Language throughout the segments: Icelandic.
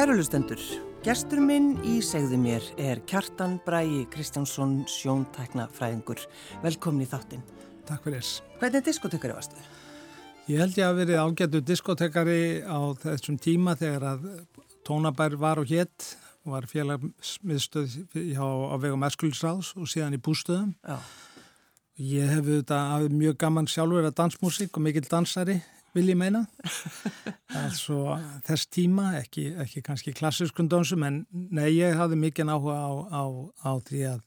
Kærulustendur, gestur minn í segðu mér er Kjartan Bræi Kristjánsson sjóntæknafræðingur. Velkomin í þáttinn. Takk fyrir. Hvernig diskotekari varstu? Ég held ég að verið ágættu diskotekari á þessum tíma þegar að tónabær var og hétt og var félagsmiðstöð á vegum Eskulisráðs og síðan í bústöðum. Já. Ég hef auðvitað mjög gaman sjálfur að dansmusík og mikill dansari vil ég meina. altså þess tíma, ekki, ekki kannski klassiskun dansum, en nei, ég hafði mikið áhuga á, á, á því að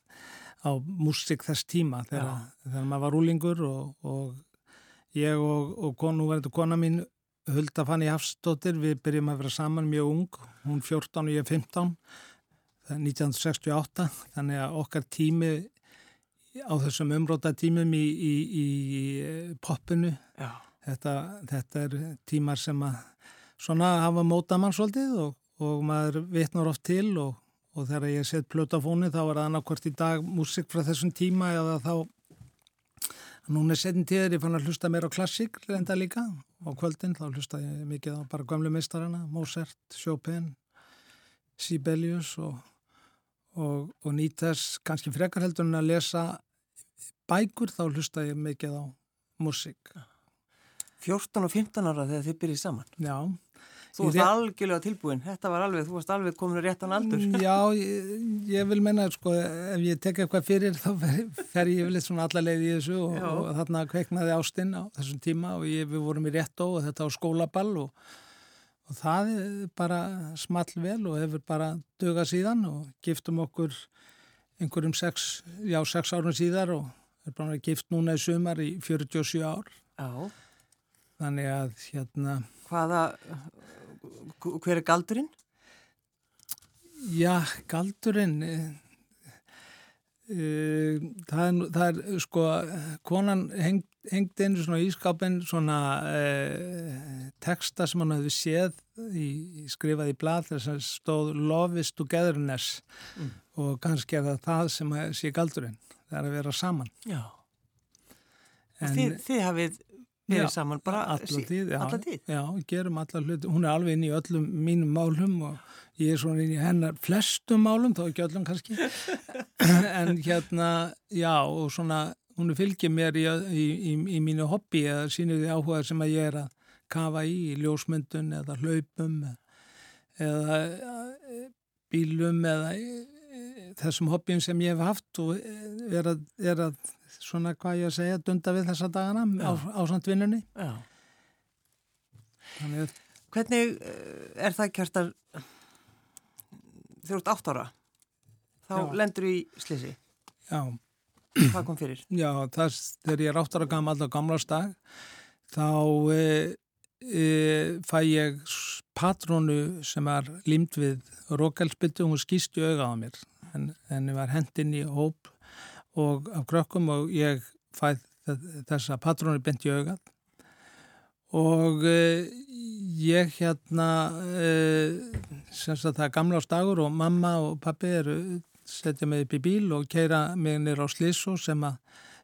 á músik þess tíma þegar, þegar maður var úlingur og, og ég og, og konu verður kona mín Hulda Fanny Hafsdóttir, við byrjum að vera saman mjög ung, hún 14 og ég 15 það er 1968 þannig að okkar tími á þessum umróta tímum í, í, í poppinu Já Þetta, þetta er tímar sem að svona hafa móta mann svolítið og, og maður vitnar oft til og, og þegar ég set plötafóni þá er það annarkvært í dag músik frá þessum tíma eða þá núna er setin tíður ég fann að hlusta mér á klassík reynda líka og kvöldin þá hlusta ég mikið á bara gamlu meistarana Mozart, Chopin Sibelius og, og nýtast kannski frekar heldur en að lesa bækur þá hlusta ég mikið á músik 14 og 15 ára þegar þið byrjið saman. Já. Þú varst algjörlega tilbúin, þetta var alveg, þú varst alveg komin réttan aldur. Mm, já, ég, ég vil menna, sko, ef ég tek eitthvað fyrir þá fer ég vel eitt svona allarleið í þessu og, og þarna kveiknaði ástinn á þessum tíma og ég, við vorum í réttó og þetta á skólaball og, og það bara small vel og hefur bara dögað síðan og giftum okkur einhverjum sex, já, sex árun síðar og er bara gift núna í sumar í 47 ár. Já. Þannig að hérna... Hvaða, hver er galdurinn? Já, galdurinn, e, það, er, það er sko, konan heng, hengdi einu svona ískapin svona e, texta sem hann hefði séð í, skrifað í blad þess að stóð Love is togetherness mm. og kannski er það það sem sé galdurinn, það er að vera saman. Já, en, og þið, þið hafið við erum saman bara alla tíð, alla tíð. Já, gerum alla hluti. Hún er alveg inn í öllum mínum málum og ég er svona inn í hennar flestum málum, þá ekki öllum kannski. en hérna, já, og svona, hún fylgir mér í, í, í, í mínu hobby eða sínir því áhuga sem að ég er að kafa í, í ljósmyndun eða hlaupum eða bílum eða þessum hobbym sem ég hef haft og er að, er að svona hvað ég að segja, dunda við þessa dagana á, á samtvinnunni. Já. Að... Hvernig eh, er það kjartar þjótt átt ára? Þá Já. lendur í slisi. Já. Hvað kom fyrir? Já, þess, þegar ég er átt ára gammal á gamlarstag, þá e, e, fæ ég patronu sem er limt við rókælspiltu, hún skýst í auga á mér, en henni var hendin í hóp og af krökkum og ég fæð þessa patrónu bent í augað og uh, ég hérna uh, semst að það er gamla ástagur og mamma og pappi eru setja mig upp í bíl og keira mig nýra á Slísó sem að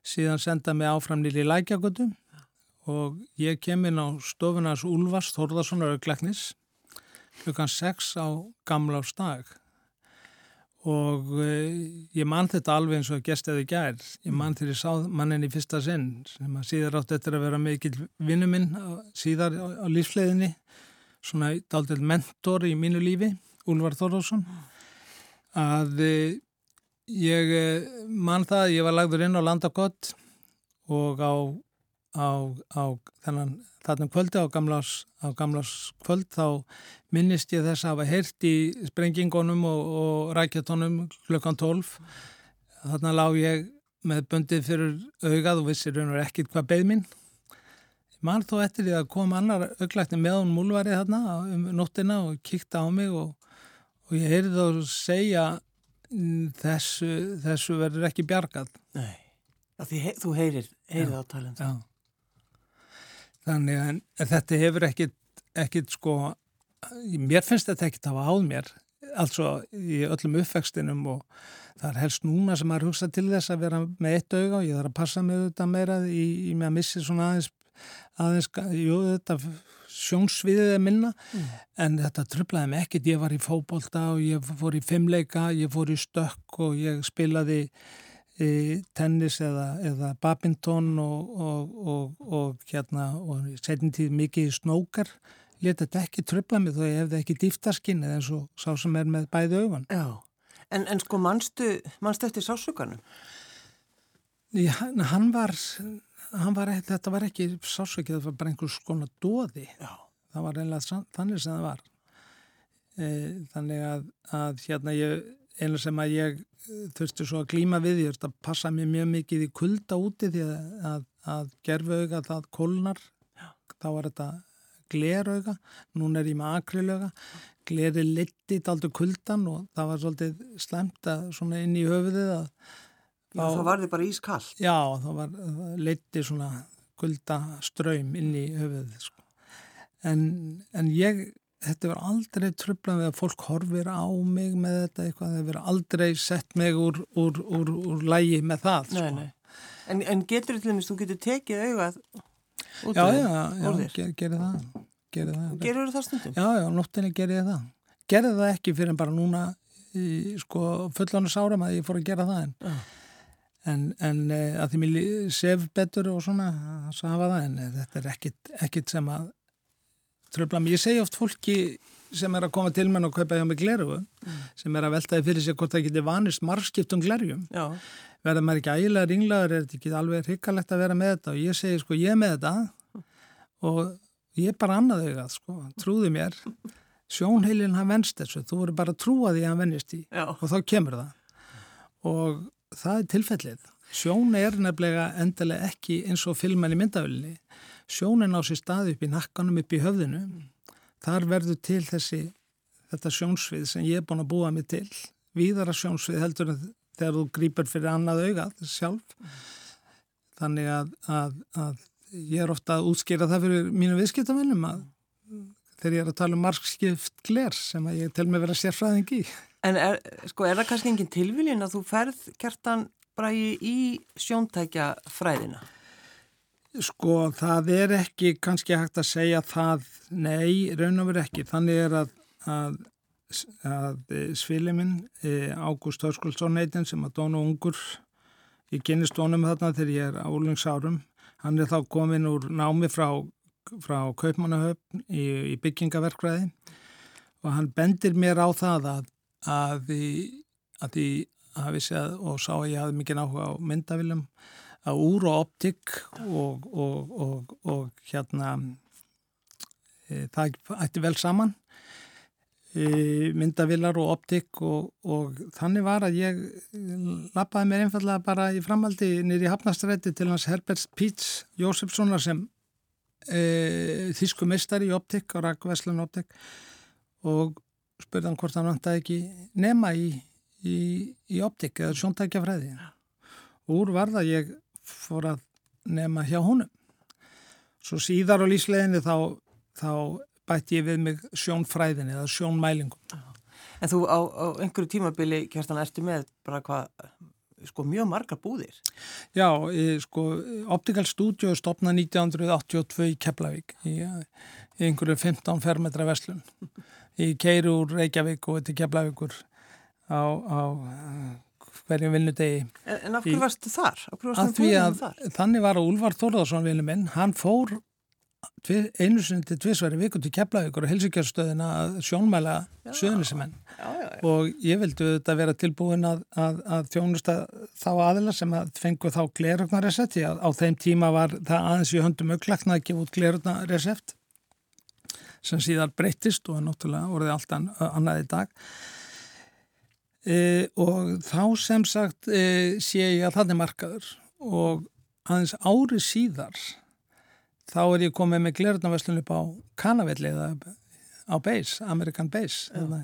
síðan senda mig áfram nýri í Lækjagötu og ég kem inn á stofunars Úlfars Þórðarssonar aukleknis klukkan 6 á gamla ástag og uh, ég man þetta alveg eins og gestaði gær. Ég man þegar ég sá mannin í fyrsta sinn sem að síðar átt eftir að vera mikil vinnu minn á, síðar á, á lífsleðinni svona daldil mentor í mínu lífi Úlvar Þorðarsson að uh, ég uh, man það ég var lagður inn á landakott og á, á, á þennan þarna kvöldi á gamlas, á gamlas kvöld þá minnist ég þess að hafa heyrt í sprengingunum og, og rækjatónum klukkan 12 þarna lág ég með bundið fyrir augað og vissir raun og ekkit hvað beð minn mann þó eftir því að kom annar auglækni með hún múlvari þarna um nóttina og kíkta á mig og, og ég heyrði þá segja mm, þessu, þessu verður ekki bjargað. Nei, því, þú heyrir, heyrir þá talum það Þannig að þetta hefur ekkit sko, mér finnst þetta ekkit að hafa áð mér, altså í öllum uppvextinum og það er helst núna sem maður hugsa til þess að vera með eitt auga og ég þarf að passa mig auðvitað meira í, í mig að missi svona aðeins, aðeins, jú þetta sjónsviðið er minna. Mm. en þetta tröflaði mig ekkert, ég var í fókbólta og ég fór í fimmleika, ég fór í stökk og ég spilaði tennis eða, eða badminton og, og, og, og hérna og setjum tíð mikið snókar leta þetta ekki tröfla mig þó ég hefði ekki dýftaskinn eða eins og sá sem er með bæði auðvan. Já, en, en sko mannstu, mannstu eftir sásökanum? Já, hann var hann var, þetta var ekki sásökið, þetta var bara einhvers skona dóði. Já. Það var einlega þannig sem það var. E, þannig að, að hérna ég, einu sem að ég þurfti svo að glíma við, ég þurfti að passa mér mjög mikið í kulda úti því að, að, að gerfuauga það kólnar, þá var þetta glerauga, núna er ég með akrilauga, gleri litið aldrei kuldan og það var svolítið slemt að svona inn í höfuðið að Já, þá var þið bara ískall. Já, þá var leiti svona guldaströym inn í höfuð. Sko. En, en ég, þetta verður aldrei tröflan við að fólk horfir á mig með þetta eitthvað. Það verður aldrei sett mig úr, úr, úr, úr lægi með það. Sko. Nei, nei. En, en getur dæmis, þú getur tekið augað út já, já, já, ger, gerir það. Gerir það. Gerur þú það stundum? Já, já, nóttinni gerir það. Gerði það ekki fyrir bara núna í sko fullanus áram að ég fór að gera það en já en, en eh, að því mér sef betur og svona að hafa það en eh, þetta er ekkit, ekkit sem að tröfla mér. Ég segi oft fólki sem er að koma til menn og kaupa hjá mig gleru mm. sem er að veltaði fyrir sig hvort það getur vanist margskiptum glerjum verða maður ekki ægilega ringlaður er þetta ekki alveg hrikalegt að vera með þetta og ég segi sko ég er með þetta og ég er bara annað auðvitað sko, trúði mér sjónheilin hann venst þessu, þú voru bara að trúa því að hann vennist í Já. og þá kemur það og það er tilfellið. Sjón er nefnilega endilega ekki eins og filman í myndafölinni. Sjónin á sér staði upp í nakkanum, upp í höfðinu. Þar verður til þessi, þetta sjónsvið sem ég er búin að búa mig til. Víðara sjónsvið heldur en þegar þú grýpar fyrir annað augað sjálf. Þannig að, að, að ég er ofta að útskýra það fyrir mínu viðskiptamennum að þegar ég er að tala um margskipt gler sem að ég tel mig vera sérfræðing í. En er, sko, er það kannski engin tilviljun að þú ferð kertan bara í, í sjóntækja fræðina? Sko, það er ekki kannski hægt að segja það, nei, raun og verið ekki. Þannig er að, að, að sviliminn, e, Ágúst Hörskulsson heitin sem að dónu ungur, ég kynist dónum þarna þegar ég er álingsárum, hann er þá komin úr námi frá, frá Kaupmannahöfn í, í byggingaverkvæði og hann bendir mér á það að að því að því að vissi að og sá að ég hafði mikið áhuga á myndavilum að úr og optik og, og, og, og hérna e, það ætti vel saman e, myndavilar og optik og þannig var að ég lappaði mér einfallega bara í framaldi nýri hafnastrætti til hans Herbert Píts Jósefssonar sem e, þísku mistari í optik á Rækvæslan optik og spurðan hvort hann vantaði ekki nema í, í, í optik eða sjóntækjafræði. Og úr var það ég fór að nema hjá honum. Svo síðar á lísleginni þá, þá bætti ég við mig sjónfræðinni eða sjónmælingum. En þú á, á einhverju tímabili kjærstan ertu með bara hvað sko mjög margar búðir? Já, sko Optical Studio stopnað 1982 í Keflavík í, í einhverju 15 fermetra veslun í keiru úr Reykjavík og til Keflavíkur á, á hverjum vinnudegi. En, af hverju varstu þar? Af því að þannig var að Úlvar Þórðarsson vinnu minn, hann fór einu sinni til tvísværi viku til Keflavíkur og helsingjarstöðina að sjónmæla söðunisemenn og ég vildi þetta vera tilbúin að, að, að þjónusta þá aðila sem að fengu þá glerugnaresept á þeim tíma var það aðeins í höndum auklakna að gefa út glerugnaresept sem síðan breytist og er náttúrulega orðið allt annað í dag e, og þá sem sagt e, sé ég að það er markaður og aðeins ári síðar þá er ég komið með glerðnaveslun upp á Kanavelli eða á Base, American Base ja.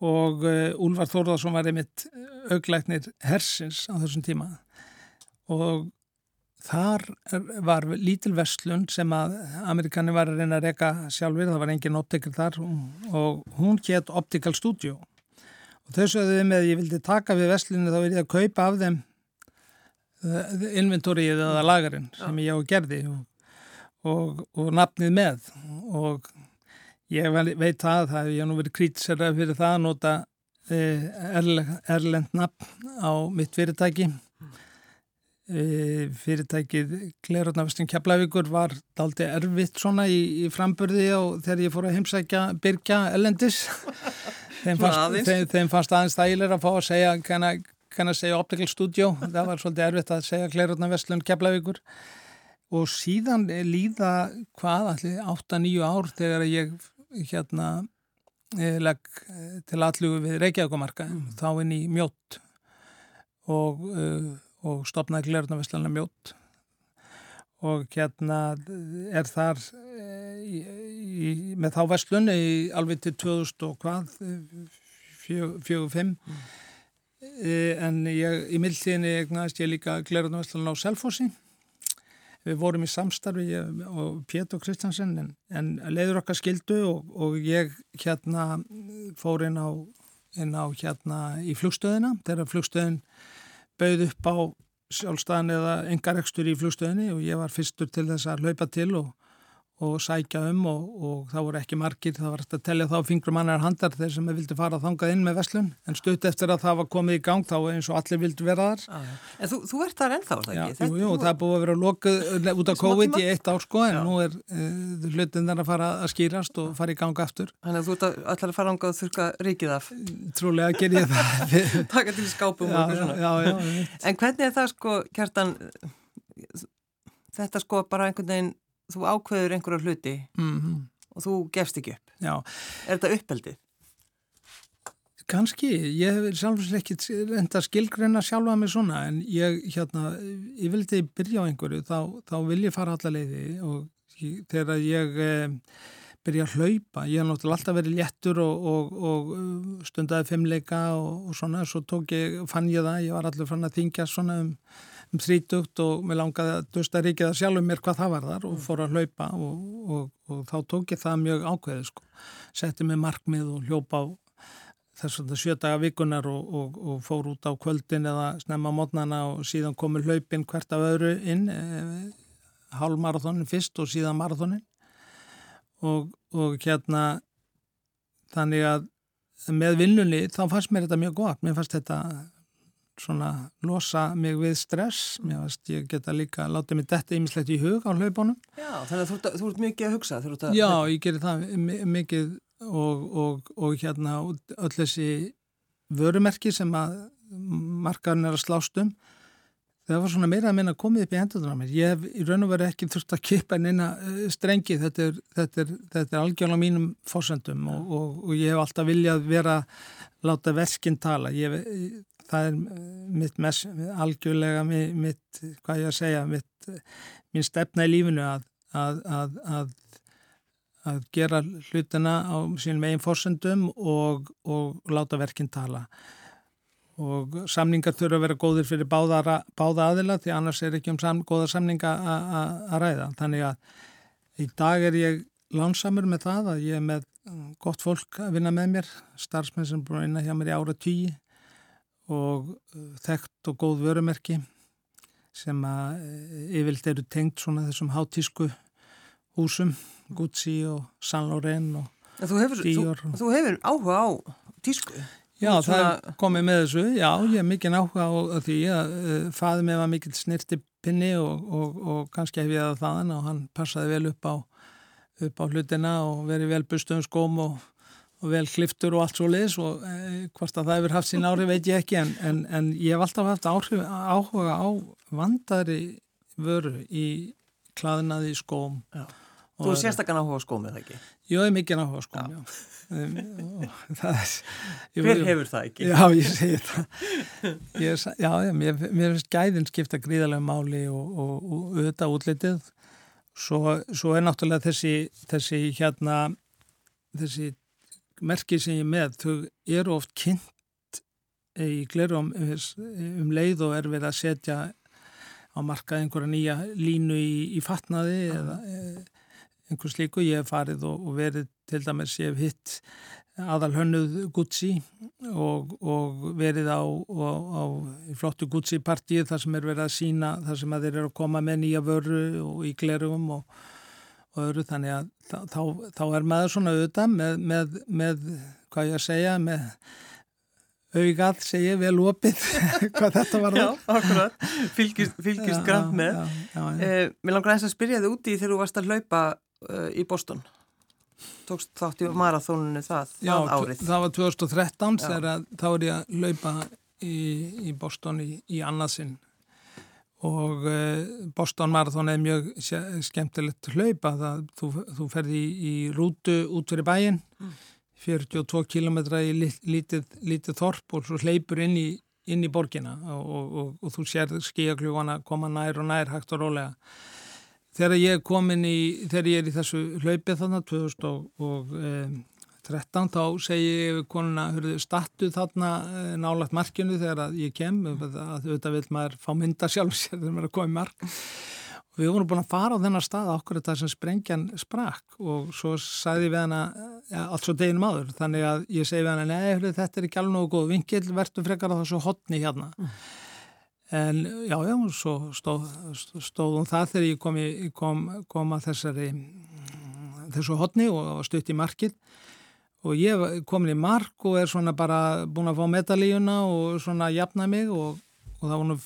og uh, Úlvar Þórðarsson var einmitt augleiknir hersins á þessum tíma og Þar var lítil vestlun sem að Amerikani var að reyna að reyka sjálfur, það var engin optikar þar og hún hétt Optical Studio. Og þau sögðu með að ég vildi taka við vestlunni þá er ég að kaupa af þeim eh, inventorið eða lagarinn sem ég á gerði og, og, og nafnið með. Og ég veit það, það ég hef nú verið krítisera fyrir það að nota eh, erlend nafn á mitt fyrirtæki fyrirtækið Glerotnafestin Keflavíkur var daldi erfitt svona í, í framburði og þegar ég fór að heimsækja Birkja Ellendis þeim fannst, þeim, þeim fannst aðeins þægilega að fá að segja kannar segja Optical Studio? Það var svolítið erfitt að segja Glerotnafestin Keflavíkur. Og síðan líða hvað allir 8-9 ár þegar ég hérna e, legg e, til allugu við Reykjavíkumarka mm. þá inn í mjótt og uh, og stopnaði Glerunarveslana mjótt og hérna er þar e, í, í, með þá vestlunni alveg til 2000 og hvað, 45 mm. e, en ég, í mildtíðinni egnaðist ég líka Glerunarveslana á Selfossi. Við vorum í samstarfi ég, og Pétur Kristjansen en, en leiður okkar skildu og, og ég hérna fór inn á, inn á hérna í flugstöðina þegar flugstöðin bauð upp á sjálfstæðan eða engarekstur í flugstöðinni og ég var fyrstur til þess að hlaupa til og, og sækja um og, og það voru ekki margir, það var eftir að tellja þá fingrum annar handar þeir sem vildi fara þangað inn með veslun en stutt eftir að það var komið í gang þá eins og allir vildi vera þar. Ah, En þú, þú ert þar ennþá, það ekki? Já, jú, jú, það er búið að vera lokuð út af COVID í eitt ár sko en Já. nú er uh, hlutin þar að fara að skýrast og fara í gang aftur. Þannig að þú ert allar að fara ánga að þurka ríkið af? Trúlega ger ég það. Takka til skápum er það sko, þetta sko bara einhvern veginn þú ákveður einhverja hluti mm -hmm. og þú gefst ekki upp. Já. Er þetta uppeldið? Kanski, ég hef sjálfsveits ekki enda skilgreina sjálfa mig svona en ég, hérna, ég vildi byrja á einhverju, þá, þá vil ég fara alla leiði og ég, þegar ég eh, byrja að hlaupa, ég hef náttúrulega alltaf verið léttur og, og, og stundaði fimmleika og, og svona, svo tók ég, fann ég það, ég var allur fann að þingja svona um um þrítugt og mér langaði að dusta ríkið að sjálfum mér hvað það var þar og fór að hlaupa og, og, og þá tók ég það mjög ákveðið sko. Setti mig markmið og hljópa á þess að það sjötaga vikunar og, og fór út á kvöldin eða snemma mótnana og síðan komur hlaupin hvert af öðru inn, e, hálfmarathónin fyrst og síðan marathonin og hérna þannig að með vinnunni þá fannst mér þetta mjög gott, mér fannst þetta svona losa mig við stress mér veist ég geta líka látið mig detta ýmislegt í hug á hlaupunum Já, þannig að þú, þú ert mikið að hugsa að Já, ég gerir það mikið og, og, og hérna öll þessi vörumerki sem að markaðin er að slást um það var svona meira að minna komið upp í hendunar á mér. Ég hef í raun og verið ekki þurft að kipa neina eh, strengi, þetta er, þetta er, þetta er algjörlega mínum fórsendum og, og ég hef alltaf viljað vera láta verskinn tala. Ég hef það er eh, mitt mess, algjörlega mitt, hvað ég að segja, mitt, minn stefna í lífinu að, að, að, að gera hlutina á sínum eigin fórsendum og, og láta verkinn tala. Og samningar þurfa að vera góðir fyrir báða, báða aðila því annars er ekki um sam, góða samninga að ræða. Þannig að í dag er ég lánsamur með það að ég er með gott fólk að vinna með mér, starfsmenn sem búin að vinna hjá mér í ára tíi og uh, þekkt og góð vörumerki sem að uh, yfirlt eru tengt svona þessum hátísku húsum, Gucci og Saint Laurent og þú hefur, Dior. Þú, þú hefur áhuga á tísku? Já, svona... það komið með þessu, já, ég hef mikið áhuga á því að uh, faði mig var mikill snirtipinni og, og, og kannski hef ég það þaðan og hann passaði vel upp á, upp á hlutina og verið vel bustum skóm og og vel kliftur og allt svo leiðis og e, hvort að það hefur haft sín áhrif veit ég ekki en, en, en ég hef alltaf haft áhrif, áhuga á vandari vöru í klaðinaði skóm já. Þú er sérstaklega áhuga skóm eða ekki? Jó, ég er mikið áhuga skóm, já, já. er, Hver hefur það ekki? Já, ég segi það ég, Já, mér, mér finnst gæðin skipta gríðarlega máli og, og, og auðvitað útlitið svo, svo er náttúrulega þessi, þessi hérna þessi merkið sem ég með, þau eru oft kynnt í glerum um leið og er verið að setja á markað einhverja nýja línu í, í fatnaði -huh. eða einhver slíku. Ég hef farið og, og verið til dæmis, ég hef hitt aðal hönnuð Gucci og, og verið á, á, á flottu Gucci partíu þar sem er verið að sína þar sem að þeir eru að koma með nýja vörru og í glerum og og öðru þannig að þá, þá er maður svona auðvitað með, með, með hvað ég að segja með augað segja vel opið hvað þetta var Já, akkurat, fylgist, fylgist grann með. já, já, já, eh, Mér langar eins að spyrja þið úti þegar þú varst að hlaupa uh, í Boston. Tókst þátt í marathónunu það, það árið. Já, það var 2013 þegar þá er ég að hlaupa í, í Boston í, í annarsinn og uh, Boston Marathon er mjög skemmtilegt hlaupa þú, þú ferði í, í rútu út fyrir bæin mm. 42 km í lítið, lítið þorp og svo hleypur inn í, inn í borgina og, og, og þú sér skíakljúana koma nær og nær hægt og rólega þegar ég er komin í þegar ég er í þessu hlaupið þannig 2013 þá segi ég konuna statu þarna eh, nálagt markinu þegar ég kem að auðvitað vil maður fá mynda sjálf sér þegar maður er komið mark. Og við vorum búin að fara á þennar stað okkur þetta sem sprengjan sprakk og svo sagði við hana ja, allt svo deginum áður þannig að ég segi við hana nei þetta er ekki alveg nógu góð vingil verður frekar á þessu hotni hérna. Mm. En já, já, svo stóð, stóðum það þegar ég kom, í, kom, kom að þessari, þessu hodni og stutt í markið og ég kom inn í mark og er svona bara búin að fá medalíuna og svona jafna mig og, og það voru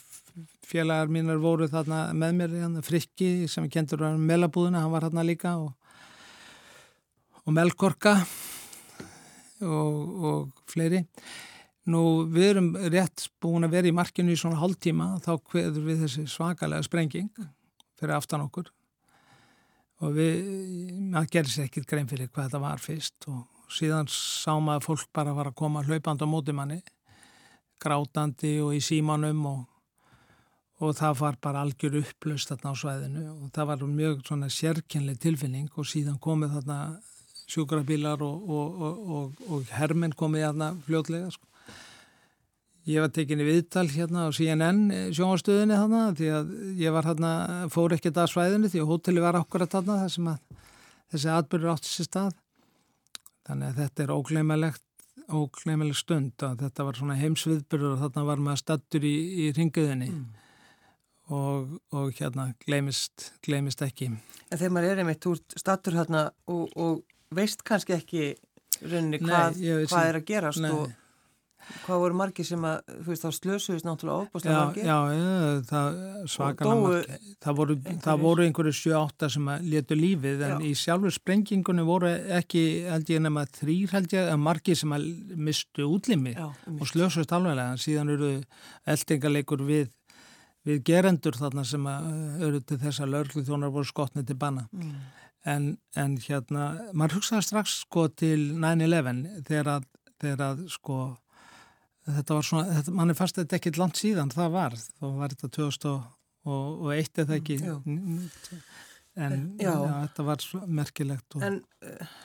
félagar mínir voru þarna með mér, hérna, Frikki sem kentur á melabúðuna, hann var þarna líka og, og Melkorka og, og fleiri. Nú við erum rétt búin að vera í markinu í svona hálftíma þá hveður við þessi svakalega sprenging fyrir aftan okkur og við, maður gerir sér ekkert grein fyrir hvað þetta var fyrst og síðan sá maður að fólk bara var að koma hlaupand á móti manni grátandi og í símanum og, og það var bara algjör upplöst þarna á svæðinu og það var mjög svona sérkynlega tilfinning og síðan komið þarna sjúkrabílar og, og, og hermenn komið þarna fljótlega sko Ég var tekinni viðtal hérna á CNN eh, sjónastöðinni þarna því að ég var hérna, fór ekkert að svæðinu því að hóteli var akkurat þarna þar sem að þessi atbyrgur átti sér stað. Þannig að þetta er ógleimalegt, ógleimaleg stund að þetta var svona heimsviðbyrgur og þarna var maður stattur í, í ringuðinni mm. og, og hérna gleimist, gleimist ekki. En þegar maður er einmitt úr stattur hérna og, og veist kannski ekki rauninni hvað, hvað er að gerast Nei. og Hvað voru margi sem að, þú veist, þá slösuðist náttúrulega ofbúslega margi? Já, já, það svakalega margi. Það voru, það voru einhverju 7-8 sem að letu lífið en já. í sjálfur sprengingunni voru ekki, held ég, nema þrýr held ég, að margi sem að mistu útlimi já, og slösuðist alveglega. Síðan eru eldingaleikur við, við gerendur þarna sem eru til þess að lörglu þjónar voru skotnið til banna. Mm. En, en hérna, maður hugsaði strax sko til 9-11 þegar að, þegar að sko þetta var svona, þetta, mann er fast að þetta ekki langt síðan það var, þá var þetta 2001 eða ekki? En já. Já, þetta var merkilegt og... En uh,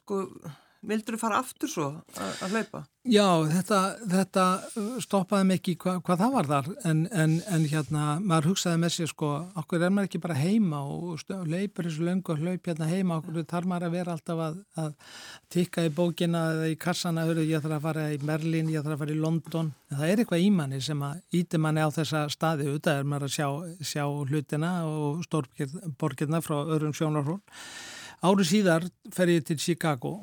sko Vildur þú fara aftur svo að hlaupa? Já, þetta, þetta stoppaði mikið hva, hvað það var þar en, en, en hérna, maður hugsaði með sér sko, okkur er maður ekki bara heima og leipur þessu löngu og hlaup hérna heima, okkur þarf maður að vera alltaf að, að tikka í bókina eða í kassana, ég þarf að fara í Merlin, ég þarf að fara í London það er eitthvað í manni sem að íti manni á þessa staði, auðvitað er maður að sjá, sjá hlutina og stórborgirna frá öðrum sjónarhól Árið síðar fer ég til Chicago,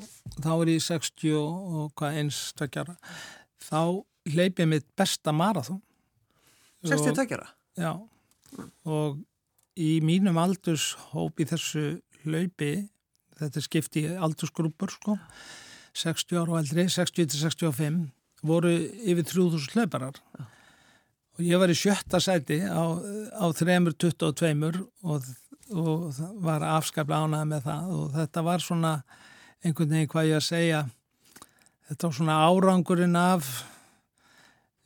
þá er ég 60 og hvað eins tveggjara, þá hleyp ég mitt besta marathón. 60 tveggjara? Já, og í mínum aldurshóp í þessu hlaupi, þetta skipti aldursgrúpur sko, 60 ára og eldri, 60-65, voru yfir 3000 hlauparar. Já. Og ég var í sjötta sæti á, á 322 og og var afskaplega ánað með það. Og þetta var svona einhvern veginn hvað ég að segja þetta var svona árangurinn af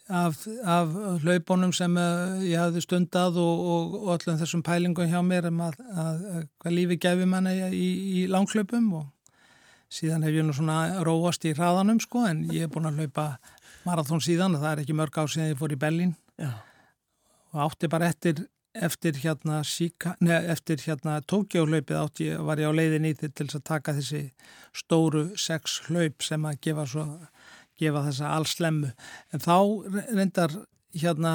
af, af hlaupunum sem eh, ég hafði stundað og, og, og öllum þessum pælingum hjá mér um að, að, að hvað lífi gefi manna í, í langhlaupum. Og síðan hef ég nú svona róast í hraðanum sko en ég hef búin að hlaupa marathón síðan og það er ekki mörg á síðan ég fór í Bellin Já. og átti bara eftir eftir hérna, hérna Tókjóhlaupið átti var ég á leiðin í til þess að taka þessi stóru sex hlaup sem að gefa, svo, gefa þessa allslemmu. En þá reyndar hérna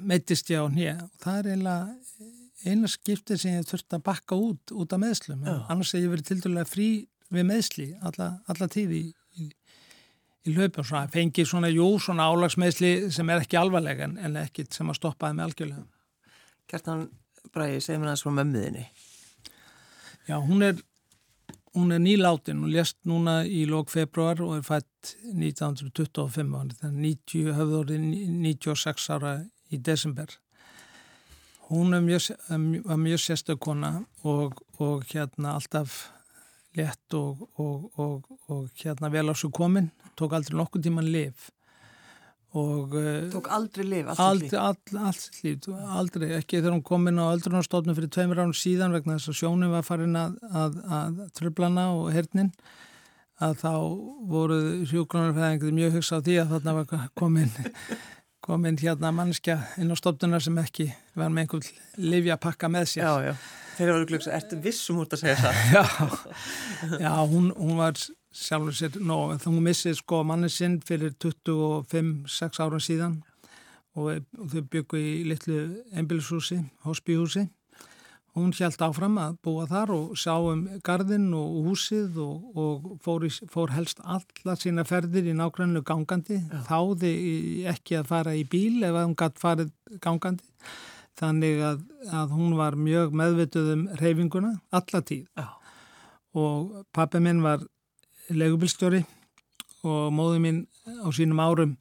meittist ég á hnið og það er eiginlega eina skipti sem ég þurfti að bakka út út af meðslum, Já. annars hef ég verið til dæla frí við meðsli alla, alla tíði í, í, í hlaupu og svona fengið svona, jú, svona álagsmeðsli sem er ekki alvarlega en, en ekkit sem að stoppaði með algjörlega Kjartan Bræði, segð mér aðeins frá mömmuðinni Já, hún er hún er nýláttinn, hún lést núna í lók februar og er fætt 1925, þannig að 90 höfður orðið 96 ára í desember. Hún mjög, var mjög sérstökkona og, og hérna alltaf lett og, og, og hérna vel á svo komin, tók aldrei nokkuð tíman liv Og, eh, Tók aldrei liv, allt? Allt líf, aldrei, ekki þegar hún kom inn á öldrunarstofnum fyrir tveimur ánum síðan vegna þess að sjónum var farin að, að, að tröflana og hernin að þá voru sjúkronarfæðingið mjög hugsa á því að þarna var komin, komin hérna mannskja inn á stofnunar sem ekki var með einhvern livja pakka með sér. Já, já, þeir eru glöggs, ertu vissum út að segja það? já, já hún, hún var sjálfur sér nóg, þá missið sko manni sinn fyrir 25-6 ára síðan og, og þau byggu í litlu einbilshúsi, hospíhúsi hún hjælt áfram að búa þar og sá um gardinn og húsið og, og fór, í, fór helst alla sína ferðir í nákvæmlega gangandi Já. þáði ekki að fara í bíl ef hún gætt farið gangandi þannig að, að hún var mjög meðvituð um reyfinguna alla tíð Já. og pappi minn var leigubilstjóri og móðu mín á sínum árum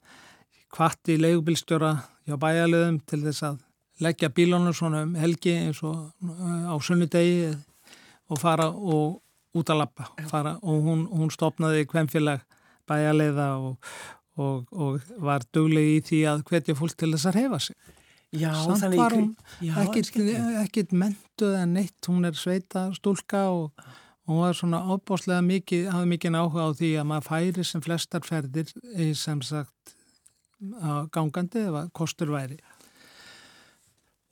hvatti leigubilstjóra hjá bæjarleðum til þess að leggja bílónu svona um helgi eins og uh, á sunnudegi og fara og út að lappa fara, og hún, hún stopnaði hvemfélag bæjarleiða og, og, og var dögleg í því að hvetja fólk til þess að hefa sig. Já, samt var hún ekkert mentuð en neitt, hún er sveita stúlka og og hún var svona ábáslega mikið, hafði mikið áhuga á því að maður færi sem flestar ferðir sem sagt gangandi eða kostur væri.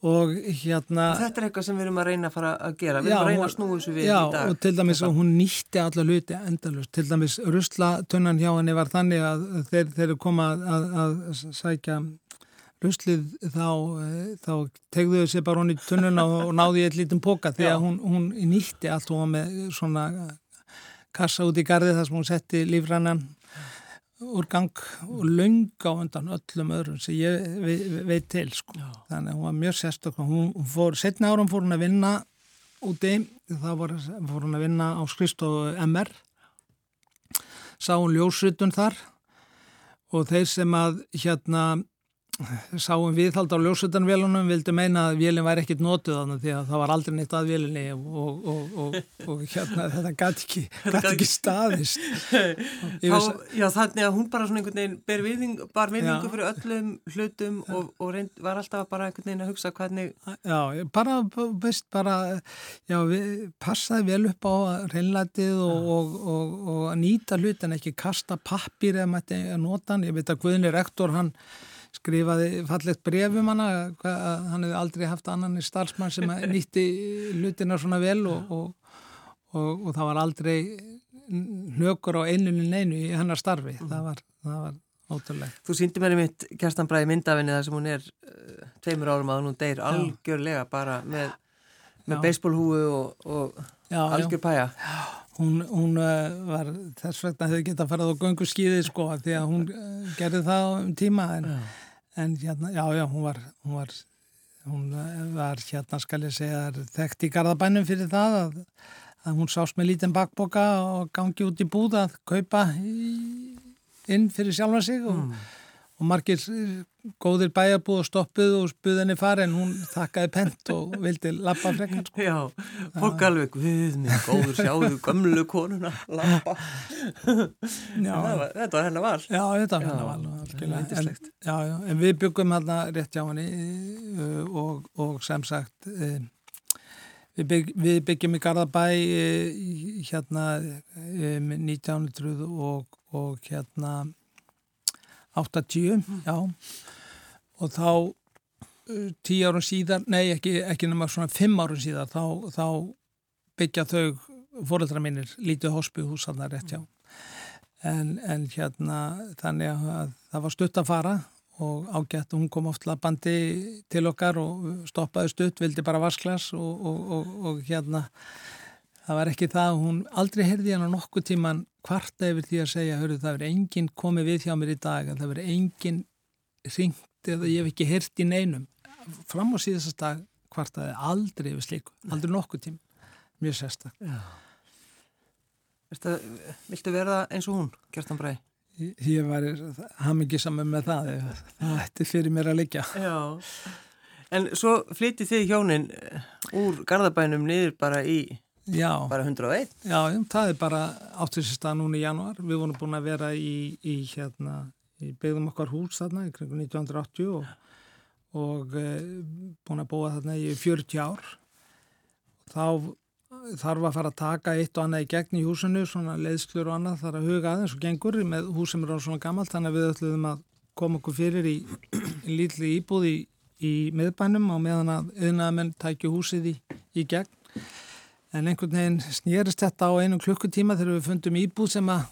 Og hérna Þetta er eitthvað sem við erum að reyna að fara að gera. Við já, erum að reyna að snúi þessu við já, í dag og til dæmis að hún nýtti alla luti endalust, til dæmis russlatunnan hjá henni var þannig að þeir, þeir koma að, að, að sækja ruslið þá, eh, þá tegðuðu sér bara hún í tunnuna og náði eitt lítinn póka því að hún, hún nýtti allt og var með svona kassa út í gardi þar sem hún setti lífrannan úr gang og launga undan öllum öðrum sem ég veit, veit til sko. þannig að hún var mjög sérstaklega hún fór, setna árum fór hún að vinna úti, þá fór hún að vinna á skristofu MR sá hún ljósutun þar og þeir sem að hérna sáum viðhald á ljósutanvélunum vildu meina að vélinn væri ekkit nótuð þannig því að það var aldrei neitt að vélinni og, og, og, og hérna þetta gæti ekki, ekki staðist. Þá, Já þannig að hún bara svona einhvern veginn ber viðing, bar viðingu já. fyrir öllum hlutum og reynd, var alltaf bara einhvern veginn að hugsa hvernig Já, bara, veist, bara já, við passaði vel upp á reynlætið og að nýta hlutin ekki kasta pappir eða mætti að nota hann, ég veit að Guðni rektor hann skrifaði fallegt brefum hana að hann hefði aldrei haft annan starfsmann sem nýtti lutina svona vel og, og, og, og það var aldrei hlökur á einunin einu í hennar starfi. Mm. það var, það var ótrúlega Þú síndi mér í mitt kerstanbræði myndafinni þar sem hún er uh, tveimur árum að hún deyr algjörlega bara með, með beisbólhúu og algjör pæja. Hún, hún uh, var þess vegna hefði gett að fara á göngu skýði sko því að hún uh, gerði það um tíma en, en hérna, já já, hún var hún var, hún uh, var hérna skal ég segja þekkt í Garðabænum fyrir það að, að hún sást með lítinn bakboka og gangi út í búð að kaupa í, inn fyrir sjálfa sig og mm. og margir eh, góðir bæjarbúð og stoppuð og spuðinni fari en hún þakkaði pent og vildi lappa frekar sko. Já, fólk alveg við með góður sjáðu gömlu konuna lappa Þetta var hennar val. Já, þetta var hennar val já, já, en við byggum hérna rétt hjá henni uh, og, og sem sagt uh, við, bygg, við byggjum í Garðabæ uh, hérna 1900 og, og hérna 80, mm. já og þá uh, tíu árum síðar, nei ekki, ekki nema svona fimm árum síðar þá, þá byggja þau fóröldra mínir lítið hospihús að það rétt já en, en hérna þannig að það var stutt að fara og ágætt hún kom oft bandi til okkar og stoppaði stutt, vildi bara vasklas og, og, og hérna það var ekki það, hún aldrei heyrði hann á nokkuð tíman kvarta yfir því að segja hörru það verður enginn komið við hjá mér í dag það verður enginn ringt eða ég hef ekki heyrt í neinum. Fram á síðast dag kvartaði aldrei yfir slíku, aldrei nokkuð tíma mjög sérstak Viltu verða eins og hún, Kjartan Bræ? Ég var hamingi saman með það það ætti fyrir mér að liggja. Já, en svo flytti þið hjónin eh, úr Garðabænum niður bara í Já. bara 101 Já, það er bara áttursista núna í januar við vorum búin að vera í, í hérna, í byggðum okkar hús þarna í kring 1980 og, og e, búin að búa þarna í 40 ár. Þá þarf að fara að taka eitt og annað í gegn í húsinu, svona leiðslur og annað þarf að huga aðeins og gengur með hús sem er á svona gammalt, þannig að við ætlum að koma okkur fyrir í, í lítli íbúð í, í miðbænum og meðan að auðnaðamenn tækju húsið í, í gegn en einhvern veginn snýrist þetta á einu klukkutíma þegar við fundum íbúð sem að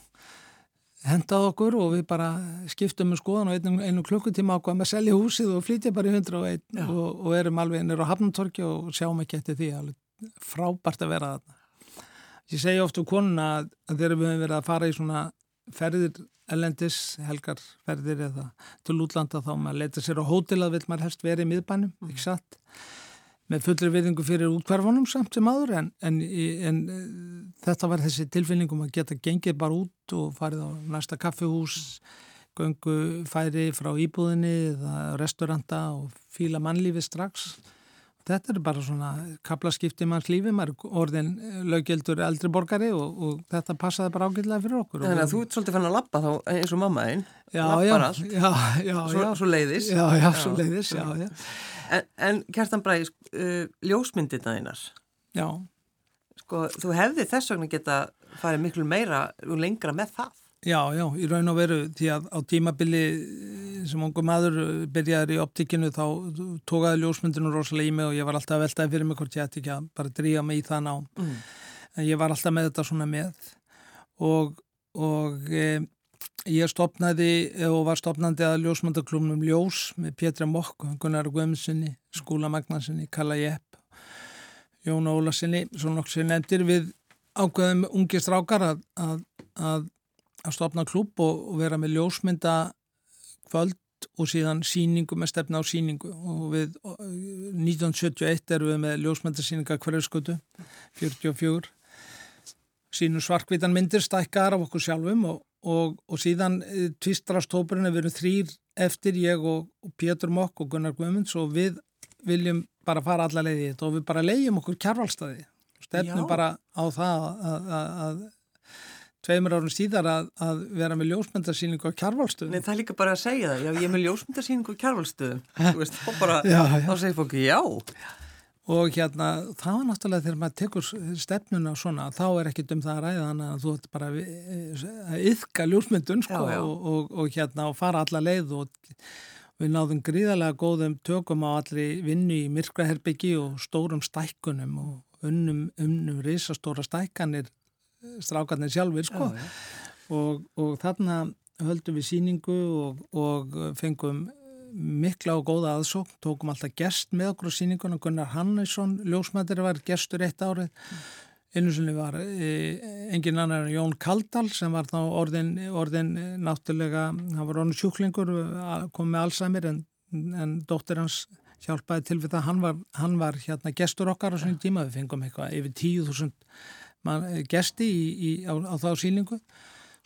hendað okkur og við bara skiptum um skoðan og einu, einu klukkutíma ákvaðum að selja húsið og flytja bara í 101 og, og erum alveg nýra á Hafnartorki og sjáum ekki eftir því alveg frábært að vera þarna. Ég segi ofta úr konuna að þegar við hefum verið að fara í svona ferðir ellendis, helgarferðir eða til útlanda þá maður leita sér á hótel að vil maður helst verið í miðbænum, mm. ekki satt, með fullri viðingu fyrir útkvarfunum samt sem aður en, en, en þetta var þessi tilfinningum að geta gengið bara út og farið á næsta kaffihús, göngu færi frá íbúðinni eða restauranta og fíla mannlífi strax Þetta er bara svona kaplaskipti manns lífi, maður orðin eh, löggeldur eldri borgari og, og þetta passaði bara ágætlega fyrir okkur. Þannig að þú ert svolítið fann að lappa þá eins og mamma einn, lappar allt, já, já, svo, já. svo leiðis. Já, já, svo leiðis, já, já. En, en Kjartan Bræði, uh, ljósmyndina þínar, já. sko, þú hefði þess vegna geta farið miklu meira og lengra með það. Já, já, í raun og veru því að á tímabili sem ungu maður byrjaði í optikinu þá tókaði ljósmyndinu rosalega í mig og ég var alltaf veltaði fyrir mig hvort ég ætti ekki að bara dríja mig í það ná. Mm. En ég var alltaf með þetta svona með og, og e, ég stopnaði og var stopnandi að ljósmyndaklumnum Ljós með Pétra Mokk, Gunnar Guðmundssoni, Skúla Magnarssoni, Kalla Jepp, Jón Ólarssoni, svo nokk sem nefndir við ákveðum ungi strákar að, að, að að stopna klúb og, og vera með ljósmynda kvöld og síðan síningu með stefna á síningu og við 1971 erum við með ljósmyndarsíninga hverjaskötu 44 sínum svarkvítan myndir stækkar af okkur sjálfum og, og, og síðan eh, tvistarastópurinn við erum þrýr eftir ég og Pétur Mokk og Gunnar Guðmunds og við viljum bara fara alla leiði og við bara leiðjum okkur kjærvalstaði stefnum Já. bara á það að, að, að tveimur árun síðar að, að vera með ljósmyndarsýningu á kjárvalstöðum. Nei, það er líka bara að segja það, já, ég er með ljósmyndarsýningu á kjárvalstöðum, þú veist, þá bara, já, já. þá segir fólki já. Og hérna, það var náttúrulega þegar maður tekur stefnuna svona, þá er ekki um það að ræða þannig að þú ætti bara að yfka ljósmyndun, sko, já, og, og, og hérna, og fara alla leið og við náðum gríðarlega góðum tökum á allri vinnu í myrkraherbyggi og stórum stækkunum og unnum, unnum risastóra stækkanir strákarnir sjálfur sko. Já, já. Og, og þarna höldum við síningu og, og fengum mikla og góða aðsókn, tókum alltaf gest með okkur á síninguna, Gunnar Hannesson ljósmættir var gestur eitt árið. Einu sinni var e, engin annar Jón Kaldal sem var þá orðin, orðin náttúrulega hann var orðin sjúklingur kom með Alzheimer en, en dóttir hans hjálpaði til við það. Hann var, hann var hérna gestur okkar á svona tíma. Við fengum eitthvað yfir tíu þúsund man, eh, gesti í, í, á, á þá síningu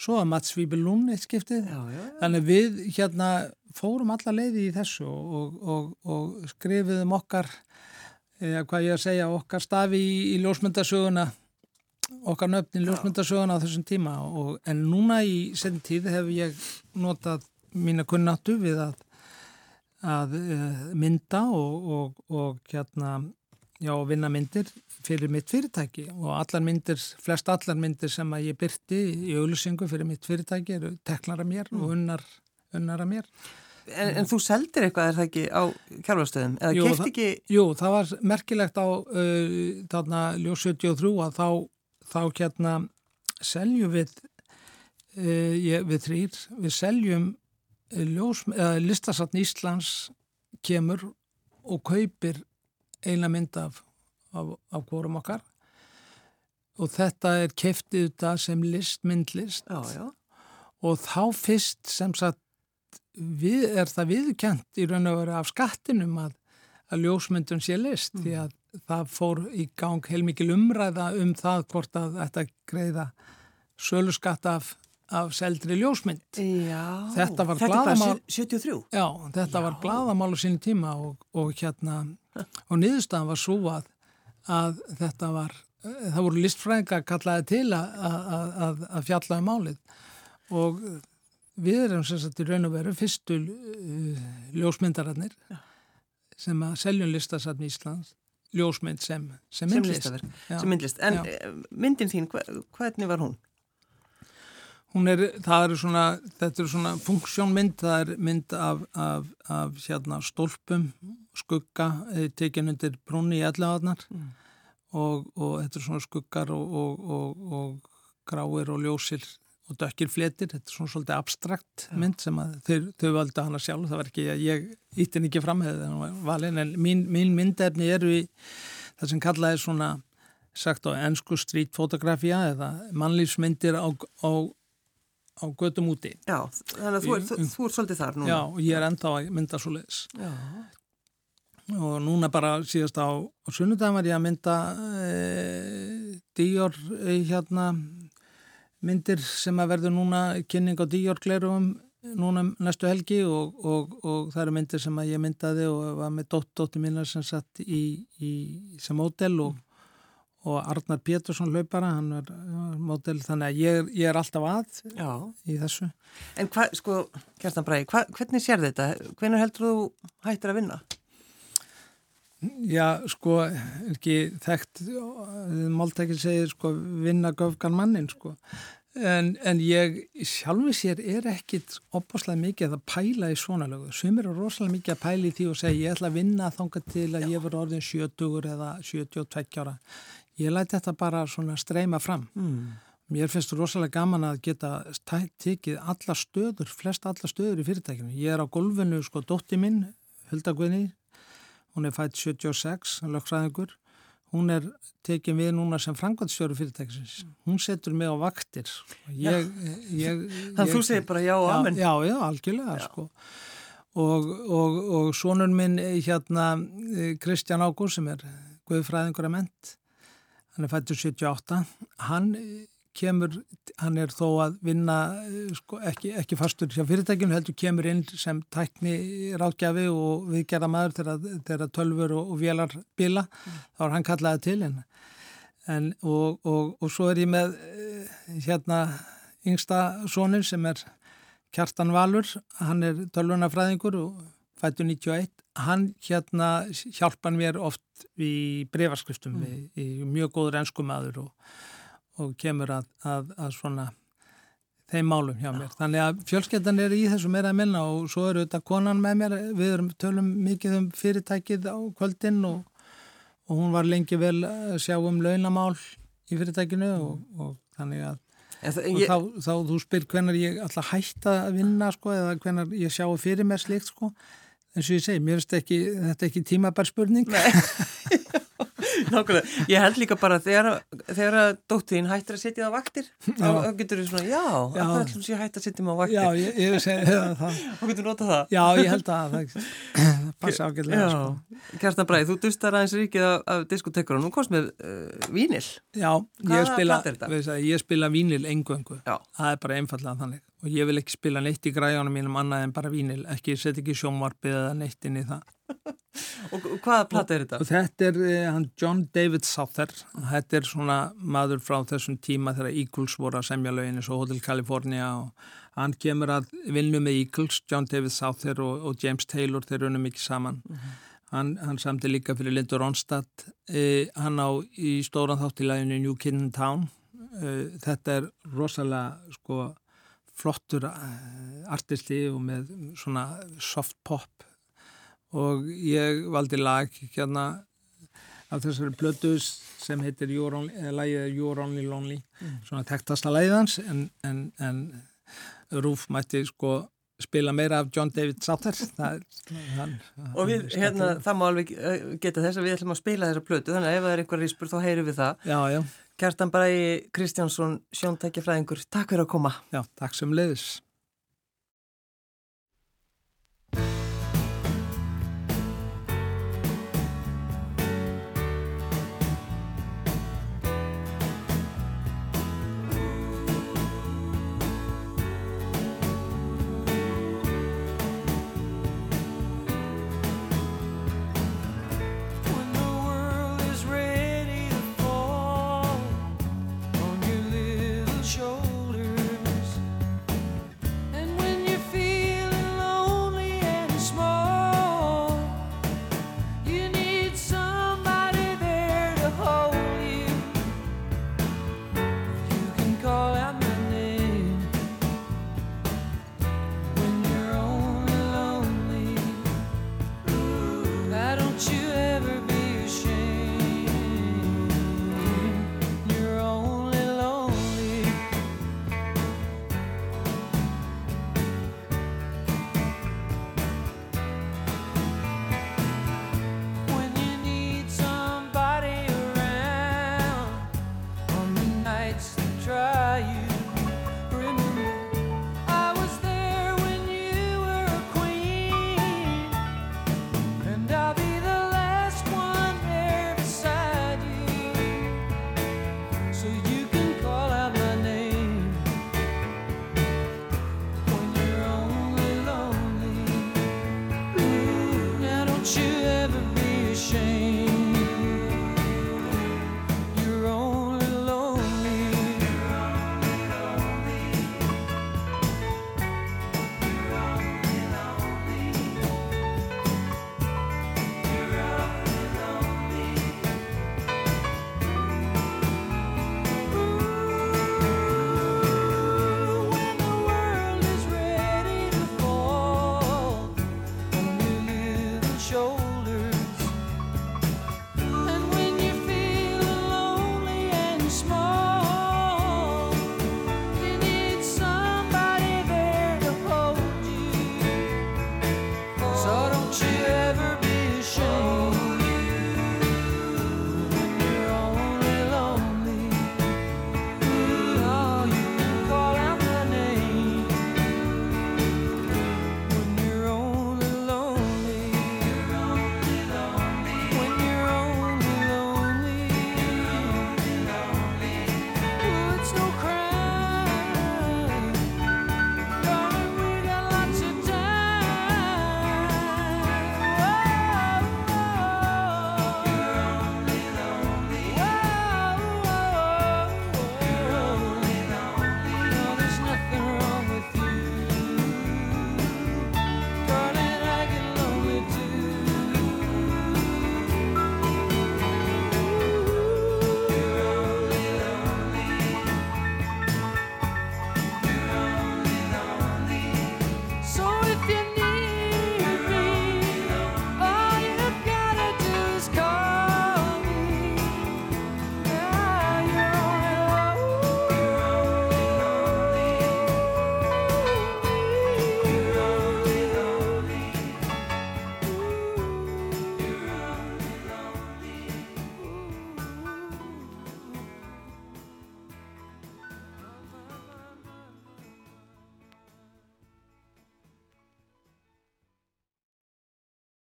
svo að Mats Víbelún eitt skiptið. Já, já, já. þannig við hérna fórum alla leiði í þessu og, og, og skrifiðum okkar eða hvað ég að segja okkar stafi í, í ljósmyndasöguna okkar nöfnin ljósmyndasöguna á þessum tíma. Og, en núna í senn tíð hef ég notað mína kunnáttu við að, að eh, mynda og hérna já, vinna myndir fyrir mitt fyrirtæki og allar myndir, flest allar myndir sem að ég byrti í auðlusingu fyrir mitt fyrirtæki eru teklara mér mm. og unnar, unnara mér. En, en þú seldir eitthvað er það ekki á kjálfarstöðum? Jú, ekki... jú, það var merkilegt á uh, þarna Ljó 73 að þá, þá hérna seljum við uh, ég, við þrýr, við seljum listasatn Íslands kemur og kaupir eina mynd af, af, af hvorum okkar og þetta er keftið þetta sem list, myndlist já, já. og þá fyrst sem sagt við, er það viðkjönt í raun og veru af skattinum að, að ljósmyndun sé list mm. því að það fór í gang heilmikil umræða um það hvort að þetta greiða sölu skatt af, af seldri ljósmynd Já, þetta var gladamál 73? Já, þetta Já. var gladamál á sín tíma og, og hérna og niðurstaðan var svo að, að þetta var það voru listfræðinga kallaði til að, að fjalla um málið og við erum sem sagt í raun og veru fyrstu uh, ljósmyndararnir ja. sem að seljum listasatn í Íslands ljósmynd sem, sem myndlist. Sem myndlist. En Já. Eh, myndin þín, hvernig var hún? Hún er, það eru svona, þetta eru svona funksjónmynd, það er mynd af, af, af hérna stólpum, skugga, eh, tekinn undir brúni í ellegaðnar mm. og, og þetta eru svona skuggar og, og, og gráir og ljósir og dökkir fletir, þetta er svona svolítið abstrakt Já. mynd sem að þau, þau valda hana sjálf, það var ekki, ég ítti ekki fram valin, en mín, mín myndefni eru í það sem kallaði svona sagt á ennsku strítfotografía eða mannlýfsmyndir á, á, á gödum úti. Já, þannig að þú er, þú, þú er svolítið þar núna. Já, og ég er enda á að mynda svo leiðis og núna bara síðast á, á sunnudagin var ég að mynda e, Díor e, hérna myndir sem að verður núna kynning á díjórglerum núna næstu helgi og, og, og það eru myndir sem að ég myndaði og var með dótt-dótti mínar sem satt í, í sem mótel og, og Arnar Pétursson hlaupara, hann er mótel þannig að ég, ég er alltaf að Já. í þessu. En hvað, sko, Kjartan Bræði, hva, hvernig sér þetta? Hvernig heldur þú hættir að vinna? Já, sko, ekki þekkt, máltækil segir, sko, vinna göfgan mannin, sko. En, en ég sjálfur sér er ekkit opbáslega mikið að pæla í svona lögu. Sumir er rosalega mikið að pæla í því og segja ég ætla að vinna þánga til að Já. ég voru orðin 70 eða 72 ára. Ég læti þetta bara svona streyma fram. Mm. Mér finnst rosalega gaman að geta tekið alla stöður, flest alla stöður í fyrirtækinu. Ég er á golfinu, sko, dótti minn, Huldagvinni, hún er fætt 76, lögfræðingur hún er tekið við núna sem frangvældsfjöru fyrirtækisins hún setur mig á vaktir ég, ég, þannig að þú segir bara já og amen já, já, algjörlega já. Sko. og, og, og sonun minn hérna Kristján Ágúr sem er guðfræðingur að ment hann er fættur 78 hann kemur, hann er þó að vinna eh, sko, ekki, ekki fastur hjá fyrirtækinu, heldur kemur inn sem tækni ráðgjafi og viðgerða maður þegar, tölfur og, og vélar bila, mm. þá er hann kallaði til en, en og, og, og svo er ég með eh, hérna yngsta sónir sem er Kjartan Valur, hann er tölvunafræðingur og fættu 91, hann hérna hjálpan mér oft í breyfarskriftum, mm. í, í mjög góður ennskumadur og og kemur að, að, að svona þeim málum hjá mér. Þannig að fjölskeldan er í þessu meira að minna og svo eru þetta konan með mér, við erum tölum mikið um fyrirtækið á kvöldin og, og hún var lengi vel að sjá um launamál í fyrirtækinu og, og þannig að það, ég... þá, þá þú spyr hvernar ég alltaf hætta að vinna sko eða hvernar ég sjá fyrir mér slikt sko eins og ég segi, mér finnst ekki, þetta ekki tímabær spurning Nákvæmlega, ég held líka bara þegar, þegar dóttíðin hættir að setja það á vaktir þá getur þú svona, já, það ætlum sé hættir að setja maður á vaktir? Já, ég, ég segi það Þá getur þú notað það. Já, ég held að það, passa ágætlega sko. Kerstan Bræði, þú dustar aðeins ríkið af, af diskotekur og nú komst með uh, vínil Já, ég spila, ég spila vínil engöngu, það er bara einfallega þannig. Og ég vil ekki spila neitt í græðunum mínum annað en bara vínil, ekki set ekki sjónvarpið eða neitt inn í það Og hvaða platta er þetta? Og þetta er uh, John David Souther þetta er svona maður frá þessum tíma þegar Eagles voru að semja lögin svo Hotel California og hann kemur að vinnu með Eagles, John David Souther og, og James Taylor, þeir runum ekki saman mhm. -huh. hann, hann samti líka fyrir Lindur Ronstadt uh, hann á í stóran þáttilæginu New Kid in Town þetta er rosalega sko flottur eh, artisti og með svona soft pop og ég valdi lag hérna af þessari blöduðs sem heitir Only, You're Only Lonely mm. svona tektasta læðans en, en, en Rúf mætti sko spila meira af John David Sutter það, hann, og við, hérna, það má alveg eh, geta þess að við ætlum að spila þessa plötu þannig að ef það er einhver ríspur þá heyru við það. Já, já. Kjartan Bræði Kristjánsson sjóntækjafræðingur, takk fyrir að koma. Já, takk sem leiðis